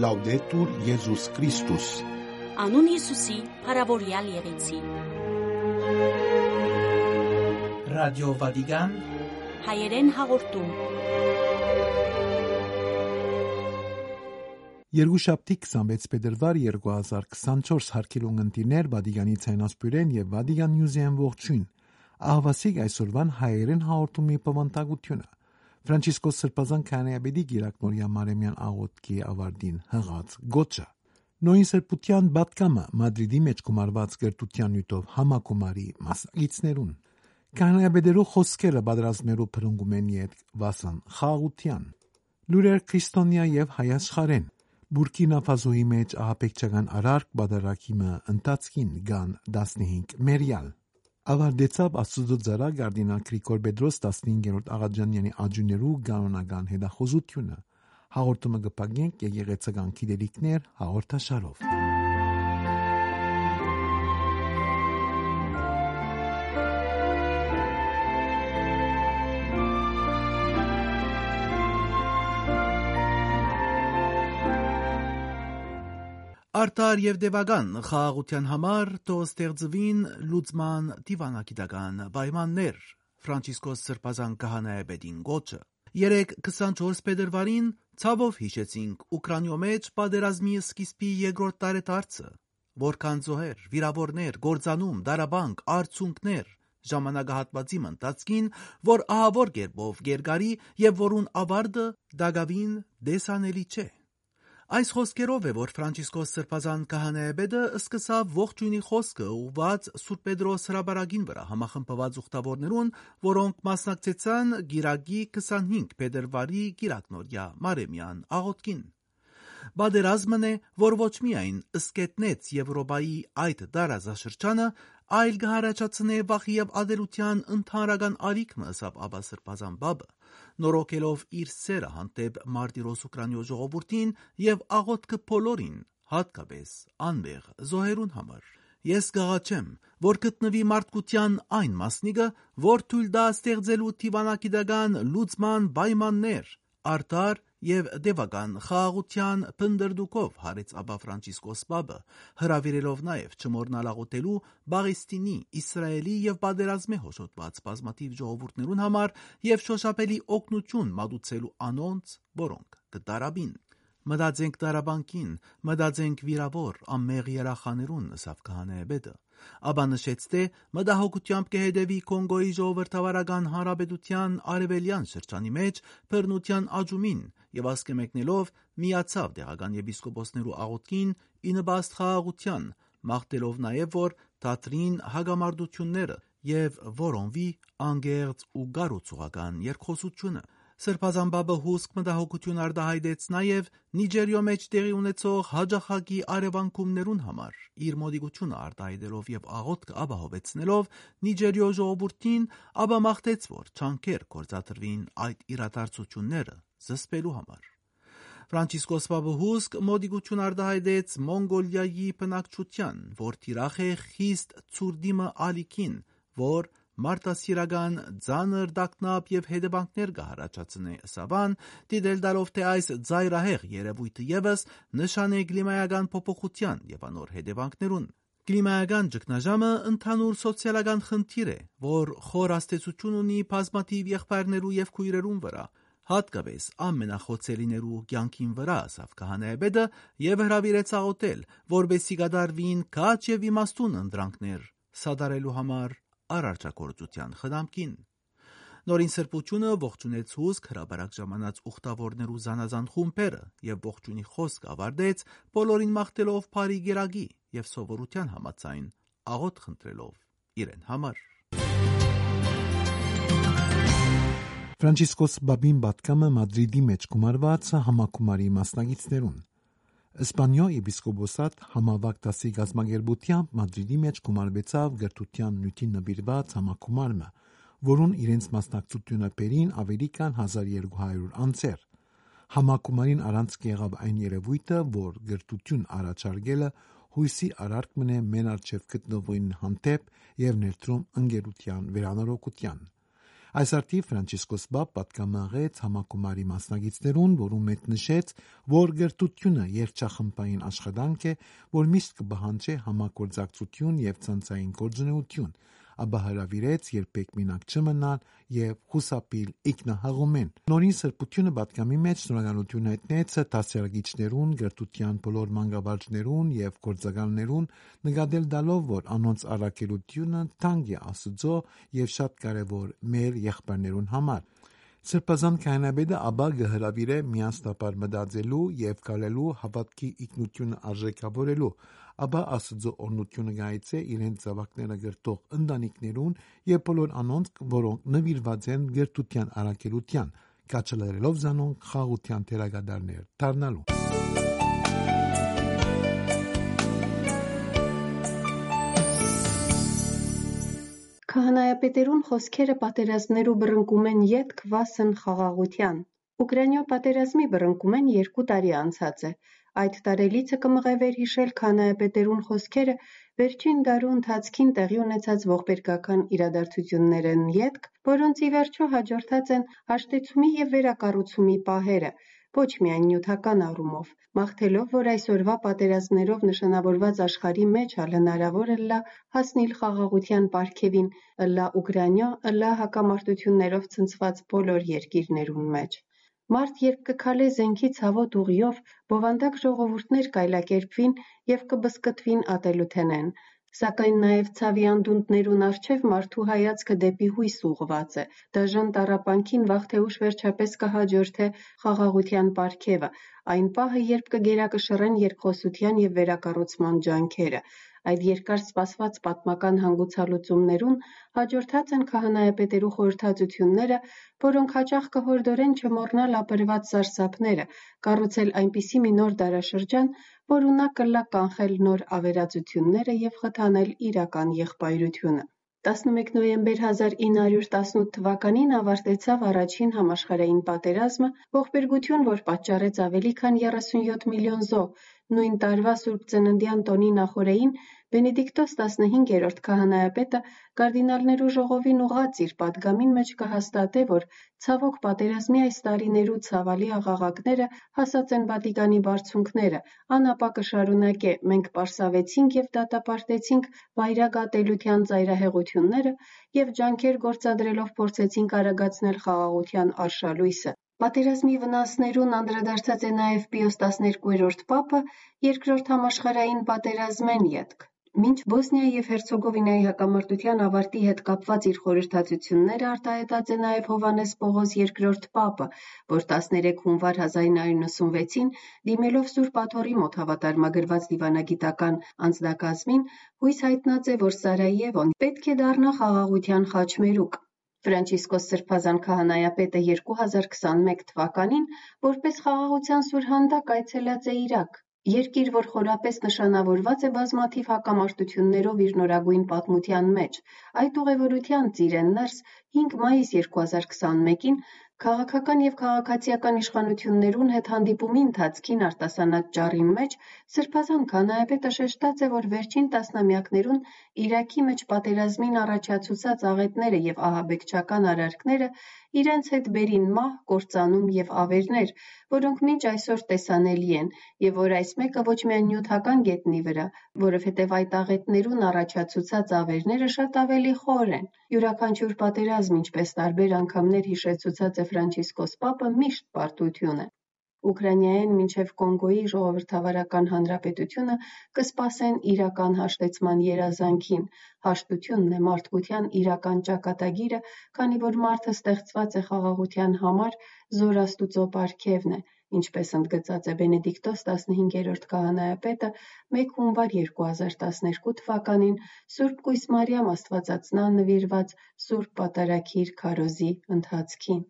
Լաուդետուր Եզուս Քրիստոս Անուն Հիսուսի, հարավորյալ եղեցի։ Ռադիո Վատիկան Հայերեն հաղորդում։ Երկուշաբթի 26 փետրվար 2024 հարկելուն ընտիներ Վատիկանի ցայնասպյուրեն եւ Վատիկան Նյուզիան ողջույն։ Ահվասիկ այսօրվան հայերեն հաղորդումի պվանտագությունը։ Ֆրանցիսկոս Սրբազան քանեաբեդի գիրակ Մորիա Մարեմյան աղոտքի ավարդին հղած գոչը. Նոյն Սրբության բատկամը Մադրիդի մեջ գումարված գրթության նյութով համակոմարի մասնակիցներուն Կանայաբեդերու խոսքերը բادرազմերու փրկում են իդ վասան խաղության լուրեր քրիստոնյա եւ հայաշխարեն Բուրկինա Ֆազոյի մեջ ահապեկչական արարք բادرակիմը ընտածքին գան 15 մերյալ ավարտեցավ Աստուծո ծառա Գարդինալ Գրիգոր Պետրոս 15-րդ աղաջանյանի աջուներու կանոնական հետախուզությունը հաղորդումը կպագենք եկեղեցական գիտելիքներ հաղորդաշարով Արտար եւ դեվագան խաղաղության համար ստեղծվին լուծման դիվանագիտական պայմաններ Ֆրանցիսկոս Սրբազան քահանայապետին գոչը 3-24 փետրվարին ցավով հիշեցինք Ուկրաինո մեջ պատերազմի սկիզբի երկրորդ տարեդարձը որքան զոհեր, վիրավորներ, գործանում, դարաբանք, արցունքներ ժամանակահատվածի մնտածքին, որ ահավոր կերպով գերգարի եւ որուն ավարդը դագավին դեսանելի չէ Այս խոսքերով է, որ Ֆրանցիսկոս Սրբազան քահանայապետը սկսավ ողջույնի խոսքը ուղված Սուրբ Պետրոս հրաբարագին վրա համախմբված ուխտավորներուն, որոնք մասնակցեցան Գիրակի 25 փետրվարի Գիրակնորյա Մարեմյան աղոթքին։ Բادرազմն է, որ ոչ միայն սկետնեց Եվրոպայի այդ դարաշրջանը, այլ կհարաճացնե վախի եւ ադելության ընդհանրական ալիքն ըսավ Աբա Սրբազան բաբը նորոգելով իր սերը հանդեպ Մարտիրոս Ուկրաինո ժողովրդին եւ աղոթքը բոլորին, հատկապես անմեղ զոհերուն համար։ Ես կաղաչեմ, որ գտնվի մարդկության այն մասնիկը, որ թույլ դա ստեղծելու թիվանակիդական լուծման պայմաններ, արդար եւ դեվական խաղաղության փնդրդուկով հարեց ապա Ֆրանցիսկոս Պապը, հրավիրելով նաեւ չմորնալաղոտելու Պաղեստինի, Իսրայելի եւ Պատերազմի հոշոտված բազմաթիվ ժողովուրդներուն համար եւ շոշափելի օգնություն մատուցելու անոնց, որոնք կդարաբին Մտածենք տարաբանքին, մտածենք վիրավոր ամեղ երախաներուն, ասավ քահանեբեդը։ Աբա նշեց թե մտահոգությամբ կհետևի Կոնգոյի ժողովրդավարական հանրապետության արևելյան շրջանի մեջ բռնության աճումին եւ ասկե մեկնելով միացավ տեղական եպիսկոպոսներու աղոթքին ի նպաստ խաղաղության, մաղթելով նաեւ որ դատրին հագամարտությունները եւ որոնվի անգերց ու գառուցողական երկխոսությունը Սրբազան բաբը հուսք մտահոգություն արտահայտեց նաև Նիջերիո մեջ տեղի ունեցող հաջախակի արևանքումներուն համար, իր մոդիկությունը արտահայտելով եւ աղոթք ապահովեցնելով Նիջերիո ժողովրդին, ապա մաղթեց, որ չանքեր կործատրվին այդ իրադարձությունները զսպելու համար։ Ֆրանցիսկոս Պապը հուսք մոդիկություն արտահայտեց Մոնգոլիայի բնակչության, որ թիրախ է խիստ ցուրդիմը ալիքին, որ մարտասիրական ձանր դակնապ եւ հետևանքներ կհարաճացնե սավան, դիտել դարով թե այս ծայրահեղ երևույթը եւս նշան է կլիմայական փոփոխության եւ անոր հետևանքներուն։ Կլիմայական ճգնաժամը ընդհանուր սոցիալական խնդիր է, որ խոր աստեցություն ունի բազմաթիվ եղբայրներու եւ քույրերուն վրա, հատկապես ամենախոցելիներու կյանքին վրա ասավ քահանայապետը եւ հրավիրեց աղոթել, որբեսի կդարվին քաչ եւ իմաստուն ընդրանքներ սադարելու համար արարչագործության խնամքին։ Նորին սրբությունը ողջունեց հուսք հրաբարակ ժամանած ուխտավորներու զանազան խումբերը եւ ողջունի խոսք ավարտեց բոլորին մաղթելով բարի գերագի եւ սովորության համացայն աղոտ խնդրելով իրեն համար։ Ֆրանցիսկոս Բաբին Բատկամը Մադրիդի մեջ գումարված համակումարի մասնագետներուն Իսպանիո եպիսկոպոսատ համավակ դասի գազագերբությամբ Մադրիդի մեջ գումարվեցավ գրթության նյութի նվիրված համակումարը, որուն իրենց մասնակցությունը բերին ավելի քան 1200 անձեր։ Համակումարին առանց եղավ այն երևույթը, որ գրթություն առաջարկելը հույսի արարք մնե մեն արջև գտնվին հանդեպ եւ ներդրում ընկերության վերանորոգության։ Այս արդի Ֆրանցիսկոս Բապ պատկամաղեց համակումարի մասնագետներուն, որում մետ նշեց, որ գրտությունը երջախմբային աշխատանք է, որ միշտ կբահանջի համագործակցություն եւ ցանցային գործունեություն ապա հրավիրեց երբեք մինակ չմնալ եւ խուսափիլ ինքնահաղումեն։ Նորին սրբությունը պատկամի մեջ շնորհակալություն հայտնեց դասերագիչներուն, գրթության բոլոր մանկավարժներուն եւ գործակալներուն, նկատել տալով, որ անոնց առաքելությունը թանկ է Աստծո եւ շատ կարեւոր մեր եղբայրներուն համար։ Սրբազան քահանաբեդը ապա գհրավիրե միասնապար մտածելու եւ կալելու հավատքի ինքնությունը արժեքավորելու ապա Աստծո օրնությունը գայցե իրեն ծավակները գրտող ընտանիքներուն եւ բոլոր անոնց, որոնք նվիրված են գրթության առաքելության, կաչելերելով զանոնք խաղության թերագադարներ դառնալու։ Քահանայապետերուն խոսքերը պատերազմներու բռնկում են ետք վասն խաղաղության։ Ուկրաինյո պատերազմի բռնկումեն երկու տարի անցած է։ Այդ տարելիցը կմղևեր հիշել քանայապետերուն խոսքերը վերջին դարու ընթացքին տեղի ունեցած ողբերգական իրադարձություններն ետք, որոնց ի վերջո հաջորդած են հաշտեցումի եւ վերակառուցումի պահերը, ոչ միայն նյութական առումով, մաղթելով, որ այսօրվա պատերազմներով նշանավորված աշխարհի մեջ ալ հնարավոր ըլլա հասնիլ խաղաղության պարգևին, ըլլա Ուկրաինյո, ըլլա հակամարտություններով ցնցված բոլոր երկիրներուն մեջ։ Մարդ երբ կքալե զենքի ցավոտ ուղիով, բովանդակ ժողովուրդներ կայլակերպվին եւ կբսկտվին ատելութենեն, սակայն նաեւ ցավի անդունդներուն առջև մարդու հայացքը դեպի հույս ուղված է։ Դաժան տառապանքին վաղ թե ուշ վերջապես կհաջորդե խաղաղության պարգևը, այն պահը, երբ կգերակշռեն երկխոսության եւ վերակառուցման ջանքերը։ Այդ երկար սպասված պատմական հանգուցալուծումներուն հաջորդած են քահանայապետերու խորհրդածությունները, որոնք հաճախ կհորդորեն չմոռնալ ապրված սարսափները, կառուցել այնպիսի մի նոր դարաշրջան, որ ունակ կլա կանխել նոր ավերածությունները եւ խթանել իրական եղբայրությունը։ 11 նոյեմբեր 1918 թվականին ավարտեցավ առաջին համաշխարհային պատերազմը, ողբերգություն, որ պատճառեց ավելի քան 37 միլիոն զոհ, Նույն տարվա Սուրբ Ծննդյան տոնի նախօրեին Բենեդիկտոս 15-րդ քահանայապետը կարդինալներու ժողովին ուղղած իր պատգամին մեջ կհաստատե, որ ցավոք պատերազմի այս տարիներու ցավալի աղաղակները հասած են Վատիկանի բարձունքները, անապա կշարունակե, մենք պարսավեցինք եւ դատապարտեցինք վայրագատելության ծայրահեղությունները եւ ջանքեր գործադրելով փորձեցինք արագացնել խաղաղության արշալույսը։ Պատերազմի վնասներուն անդրադարձած է նաև Պիոս 12-րդ Պապը Երկրորդ համաշխարհային պատերազմեն ետք։ Մինչ Բոսնիա եւ Հերցեգովինայի հակամարտության ավարտի հետ կապված իր խորհրդածությունները արտահայտած է նաև Հովանես Պողոս II Պապը, որ 13 հունվար 1996-ին դիմելով Սուրբ Աթոռի մոտ հավատարմագրված դիվանագիտական անձնակազմին հույս հայտնած է, որ Սարայևոն պետք է դառնա խաղաղության խաչմերուկ։ Ֆրանցիսկոս Սրբազան քահանայապետը 2021 թվականին որպես խաղաղության սուրհանդակ այցելած է Իրաք, երկիր, որ խորապես նշանավորված է բազմաթիվ հակամարտություններով իր նորագույն պատմության մեջ։ Այդ ուղևորության ծիրեն ներս 5 մայիս 2021-ին Քաղաքական եւ քաղաքացիական իշխանություններուն հետ հանդիպումի ընթացքին արտասանած ճառի մեջ Սրբազան քահանայապետը շեշտած է, որ վերջին տասնամյակներուն Իրաքի մեջ պատերազմին առաջացուցած աղետները եւ ահաբեկչական արարքները իրենց հետ բերին մահ, կործանում եւ ավերներ, որոնք մինչ այսօր տեսանելի են, եւ որ այս մեկը ոչ միայն նյութական գետնի վրա, որովհետեւ այդ աղետներուն առաջացուցած ավերները շատ ավելի խոր են։ Յուրաքանչյուր պատերազմ, ինչպես տարբեր անգամներ հիշեցուցած է Ֆրանցիսկոս Պապը, միշտ պարտություն է։ Ուկրաինայեն մինչև Կոնգոյի ժողովրդավարական հանրապետությունը կսպասեն իրական հաշտեցման երազանքին։ Հաշտությունն է մարդկության իրական ճակատագիրը, քանի որ մարդը ստեղծված է խաղաղության համար, զոր Աստուծո պարգևն է, ինչպես ընդգծած է Բենեդիկտոս 15-րդ քահանայապետը 1 հունվար 2012 թվականին Սուրբ Կույս Մարիամ Աստվածածնան նվիրված Սուրբ Պատարագիր քարոզի ընթացքին։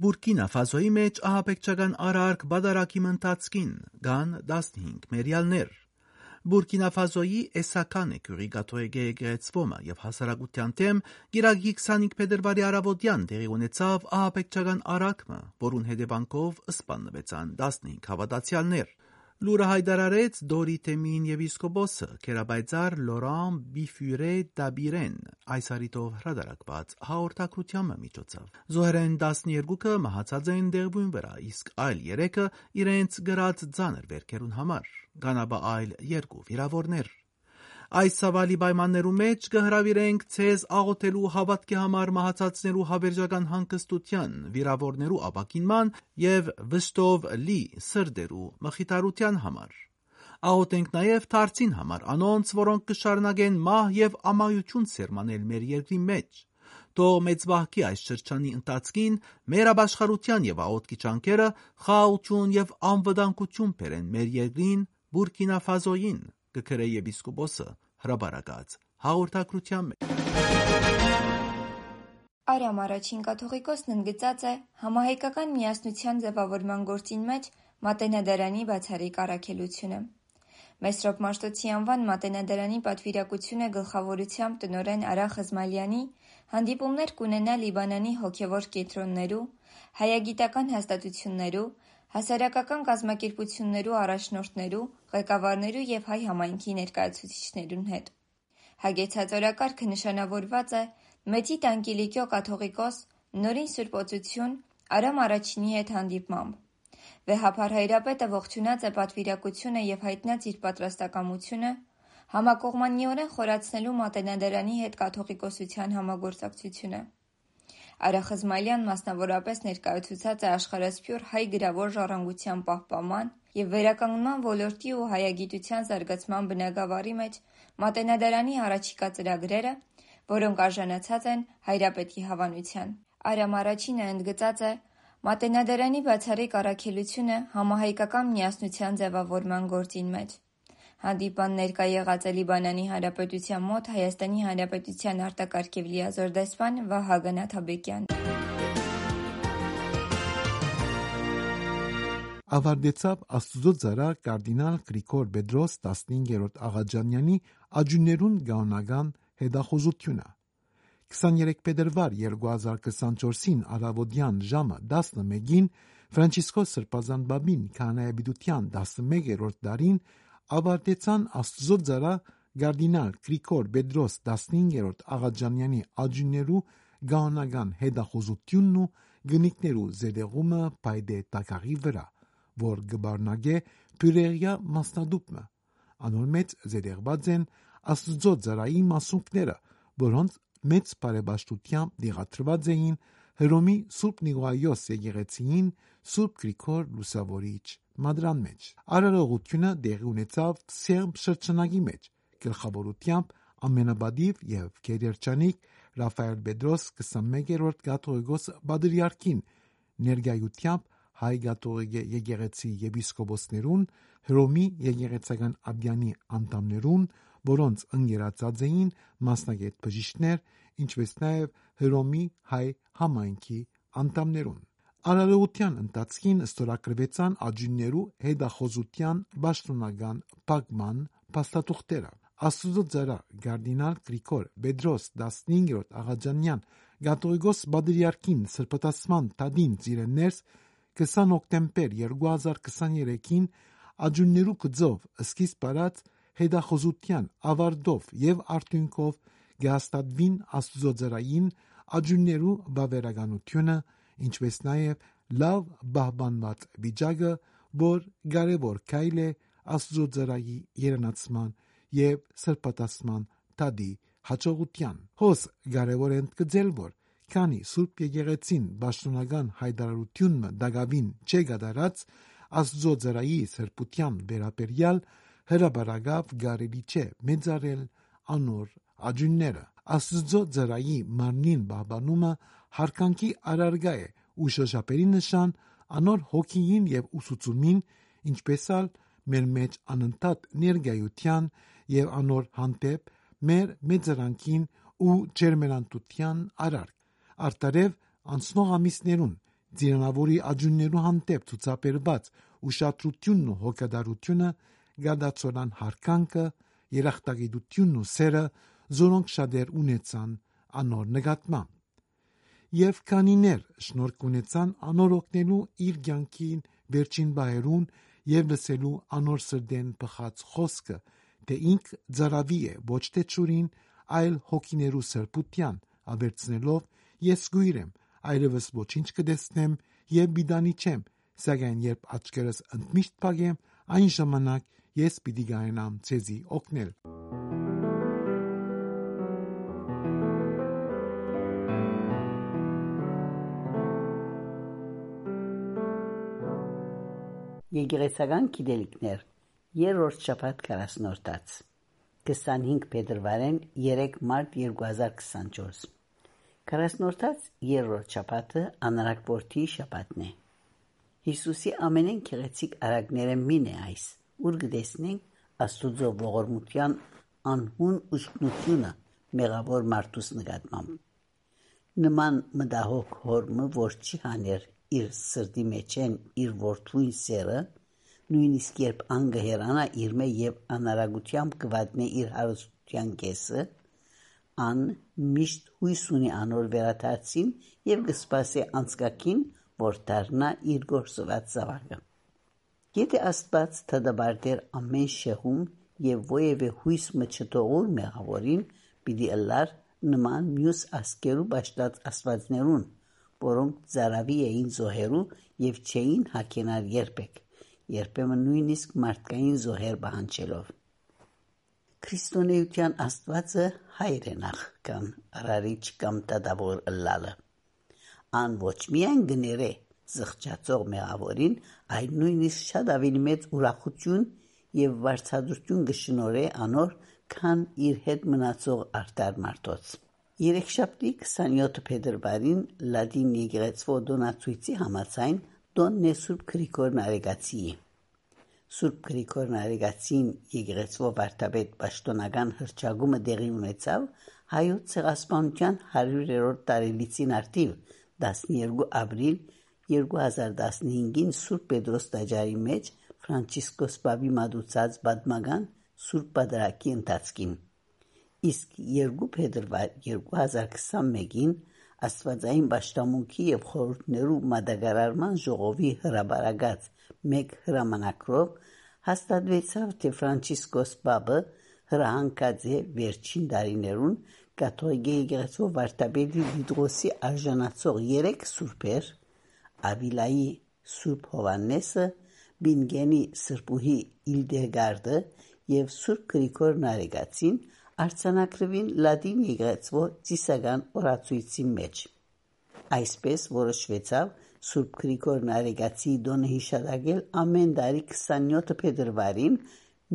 Բուրկինա Ֆազոյի մեջ ահաբեկչական արարք բադարակի մնացքին կան 15 մերյալներ։ Բուրկինա Ֆազոյի էսական է քյուրի կաթողիկե եկեղեցվոմը եւ հասարակության դեմ գիրագի 25 փետրվարի արաբոդյան տեղի ունեցավ ահաբեկչական արարքը, որուն հետևանքով սպանվեցան 15 հավատացյալներ։ Լուրը հայտարարեց Դորի Թեմին եպիսկոպոսը Կերաբայցար Լորան Բիֆյուրե Դաբիրեն այս արիտով հրադարակված հաղորդակցության միջոցով։ Զոհերեն 12-ը մահացած էին դեղբույն վրա, իսկ այլ 3-ը իրենց գրած ցաներ վերքերուն համար։ Գանաբա այլ երկու վիրավորներ Այս ցավալի պայմաններու մեջ կհրավիրենք ցեզ աղոթելու հավատքի համար մահացածներու հավերժական հանգստության, վիրավորներու ապակինման եւ վշտով լի սրդերու մխիթարության համար։ Աղոթենք նաև դարձին համար անոնց, որոնք կշարունակեն մահ եւ ամայություն սերմանել մեր երկրի մեջ։ Թող մեծ վահքի այս շրջանի ընթացքին մեր ապաշխարության եւ աղոթքի ճանկերը խաղաղություն եւ անվտանգություն բերեն մեր երկրին Բուրկինա Ֆազոյին, կգրե եպիսկոպոսը հրաբարակած հաղորդակցության մեջ։ Արամ առաջին կաթողիկոսն ընդգծած է համահայկական միասնության ձևավորման գործին մեջ մատենադարանի բացառիկ առաքելությունը։ Մեսրոպ Մաշտոցի անվան մատենադարանի պատվիրակությունը գլխավորությամբ տնորեն Արա Խզմալյանի հանդիպումներ կունենա Լիբանանի հոգևոր կենտրոններու, հայագիտական հաստատություններու, հասարակական կազմակերպություններու առաջնորդներու, ղեկավարներու եւ հայ համայնքի ներկայացուցիչներուն հետ։ Հագեցած օրակարգը նշանավորված է Մեծի Տանկիլիկյո կաթողիկոս Նորին Սուրբ Օծություն Արամ առաջինի հետ հանդիպմամբ։ Վեհափար հայրապետը ողջունած է պատվիրակությունը եւ հայտնած իր պատրաստակամությունը համակողմանիորեն խորացնելու մատենադարանի հետ կաթողիկոսության համագործակցությունը։ Արա Խզմալյան մասնավորապես ներկայացուցած է աշխարհասփյուր հայ գրավոր ժառանգության պահպանման եւ վերականգնման ոլորտի ու հայագիտության զարգացման բնագավառի մեջ մատենադարանի առաջիկա ծրագրերը, որոնք արժանացած են հայրապետի հավանության։ Արամ առաջինը ընդգծած է. Մատենադարանի բացառիկ առաքելությունը համահայկական միասնության ձևավորման գործին մեջ։ Հանդիպան ներկա եղած Լիբանանի Հանրապետության մոտ Հայաստանի Հանրապետության արտակարգ եւ լիազոր դեսպան Վահագն Աթաբեկյան։ Ավարտեցավ Աստուծո ծառա կարդինալ Գրիգոր Բեդրոս 15-րդ Աղաջանյանի աջուներուն գանական հետախուզությունը 23 փետրվար 2024-ին արավոդյան ժամը 11-ին Ֆրանցիսկոս Սրբազան Բաբին կանայաբիդության 11-րդ դարին ավարտեցան Աստուծո ծառա կարդինալ Գրիգոր Բեդրոս 15-րդ Աղաջանյանի աջուներու գանական հետախուզությունն ու գնիկներու զերեղումը պայդե տակաղի վրա որ գբարնագե Պյուրերիա մասնադուպը։ Անոր մեջ զերեղված են Աստծո ծրայի մասունքները, որոնց մեծ բարեբաշտությամբ դեղատրված էին Հռոմի Սուրբ Նիկողայոս եկեղեցին Սուրբ Գրիգոր Լուսավորիչ մադրան մեջ։ Արարողությունը դեղի ունեցավ Սերբ շրջանագի մեջ, գլխավորությամբ ամենաբադիվ եւ գերերջանիկ Ռաֆայել Պետրոս 21-րդ կաթողիկոս բադրիարքին ներգայությամբ հայ գաթողիկե եկեղեցի եպիսկոպոսներուն, Հռոմի եկեղեցական աբյանի անդամներուն, որոնց ընկերացած էին մասնագետ բժիշկներ, ինչպես նաև Հռոմի հայ համայնքի անդամներուն։ Արարողության ընթացքին ստորագրվեցան աջիններու հետախոզության պաշտոնական բագման փաստաթուղթերը։ Աստուծո ծառա Գարդինալ Գրիգոր Բեդրոս 15-րդ Աղաջանյան Գաթողիկոս Բադրիարքին սրբտասման տադին ծիրեններս 20 հոկտեմբեր 2023-ին աջուններու գծով սկիզբ արած հետախոզության ավարտով եւ արդյունքով գաստադվին աստուծոծրային աջուններու բավերականությունը, ինչպես նաեւ լավ բահբանված վիճակը, որ կարևոր քայլ է աստուծոծրայի երանացման եւ սրբատասման տադի հաջողության։ Հոս կարևոր են գծել, որ քանի Սուրբ Եկեղեցին պաշտոնական հայտարարությունը դակավին չի գդարած Աստծո ծրայի սրբության վերաբերյալ հրաբարագավ գարելի չէ մեծարել անոր աջունները Աստծո ծրայի մարնին բաբանումը հարկանքի արարգա է ու շոշափերի նշան անոր հոգիին եւ ուսուցումին ինչպես ալ մեր մեջ անընդհատ ներգայության եւ անոր հանդեպ մեր մեծրանքին ու ջերմենանտության արարք արտարև անցնող ամիսներուն ձիրանավորի աջուններու հանդեպ ցուցաբերված ուշադրությունն ու հոգադարությունը գադացորան հարկանքը երախտագիտությունն ու սերը զորոնք շատեր ունեցան անոր նկատմամբ եւ քանիներ շնորհք ունեցան անոր օգնելու իր ցանկին վերջին բայերուն եւ լսելու անոր սրդեն բխած խոսքը, թե ինք ծարավի է ոչ թե ճուրին, այլ հոգիներու սրբության, ավերցնելով ես գույր եմ, այլևս ոչինչ կդեսնեմ եւ բիդանի չեմ, սակայն երբ աչքերս ընդմիշտ փակեմ, այն ժամանակ ես պիտի գայնամ ցեզի օգնել։ Եկեղեցական գիտելիքներ Երրորդ շաբաթ 40-րդաց 25 փետրվարեն 3 մարտ 2024 40-րդաց երրորդ շաբաթը անարակորթի շաբաթն է Հիսուսի ամենեն քեղեցիկ արագները մին է այս ուր գտեսնենք Աստուծո ողորմության անհուն ուշքնությունը մեղավոր մարդուս նկատմամբ նման մտահոգ հորմը որ չի հաներ իր սրտի մեջ են իր որդուն սերը, նույնիսկ երբ անգհերանա իր մե եւ անարագությամբ կվատնե իր հարստության կեսը, ան միշտ հույս ունի անոր վերաթարցին եւ կսպասի անցկակին, որ դառնա իր գործված զավակը։ Եթե Աստված թդաբարտեր ամեն շեղում եւ ովևէ հույս մչտողուր մեղավորին, պիտի ըլլար նման մյուս ասկերու ճաշտած աստվածներուն, որոնք ծարավի էին զոհերու եւ չէին հակենար երբեք, երբեմն նույնիսկ մարդկային զոհեր բանջելով։ Քրիստոնեության Աստվածը հայր է նախ կամ արարիչ կամ տադավոր ըլլալը։ Ան ոչ միայն գները զղջացող մեղավորին, այլ նույնիսկ շատ ավելի մեծ ուրախություն եւ վարչադրություն կշնորհե անոր, քան իր հետ մնացող արտար մարդոց։ Երեքշաբթի 27 փետրվարին Լադին եկեղեցվո դոնացույցի համաձայն Դոնն է Սուրբ Գրիգոր Նարեգացի։ Սուրբ Գրիգոր Նարեգացին եկեղեցվո վարդապետ պաշտոնական հրճագումը դեղի ունեցավ հայոց ցեղասպանության 100-րդ տարելիցին արդիվ 12 ապրիլ 2015-ին Սուրբ Պետրոս տաճարի մեջ Ֆրանցիսկոս Պապի մատուցած պատմական Սուրբ Պատարագի ընթացքին իսկ 2 փետրվար 2021-ին Աստվածային Պաշտամունքի եւ Խորհուրդներու Մատակարարման ժողովի հրաբարագած մեկ հրամանակրով հաստատվեցավ, թե Ֆրանցիսկոս Պապը հրահանգած է վերջին տարիներուն կաթողիկ եկեղեցու վարդապետի Դիդրոսի արժանացող 3 սուրբեր Ավիլայի Սուրբ Հովաննեսը, Բինգենի Սրբուհի Իլդեգարդը եւ Սուրբ Գրիգոր Նարեգացին արձանագրվին լատին եկեղեցվո ծիսական օրացույցի մեջ։ Այսպես որոշվեցավ Սուրբ Գրիգոր Նարեգացի դոնը հիշատակել ամեն տարի 27 փետրվարին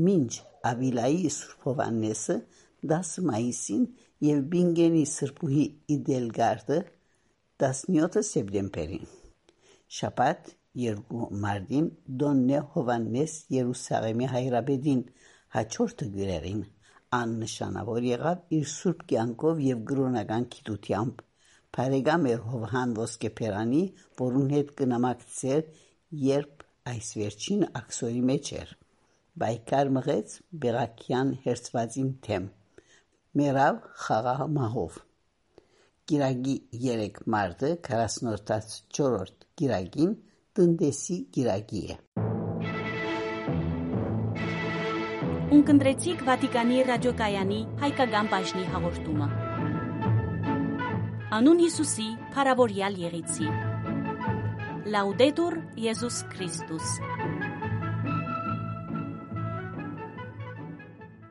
մինչ Ավիլայի Սուրբ Հովաննեսը 10 մայիսին եւ Բինգենի Սրբուհի Իդելգարդը 17 սեպտեմբերին։ Շաբաթ 2 մարտին Դոննե Հովաննես Երուսաղեմի հայրաբեդին հաջորդը գրերին աննշանավոր եղավ իր սուրբ կյանքով եւ գրոնական գիտությամբ։ Բարեկամ էր Հովհան Ոսկեփերանի, որուն հետ կնամակցեր, երբ այս վերջին ակսորի մեջ էր։ Բայկար մղեց Բերակյան հերցվածին թեմ։ Մերավ խաղամահով։ Գիրագի 3 մարտը 44-րդ գիրագին տնտեսի գիրագի է։ Ունկնդրեցիք Վատիկանի ռադիոկայանի հայկական բաժնի հաղորդումը։ Անուն Հիսուսի, Փարավորյալ Եղեցի։ Լաուդետուր Եզուս Քրիստոս։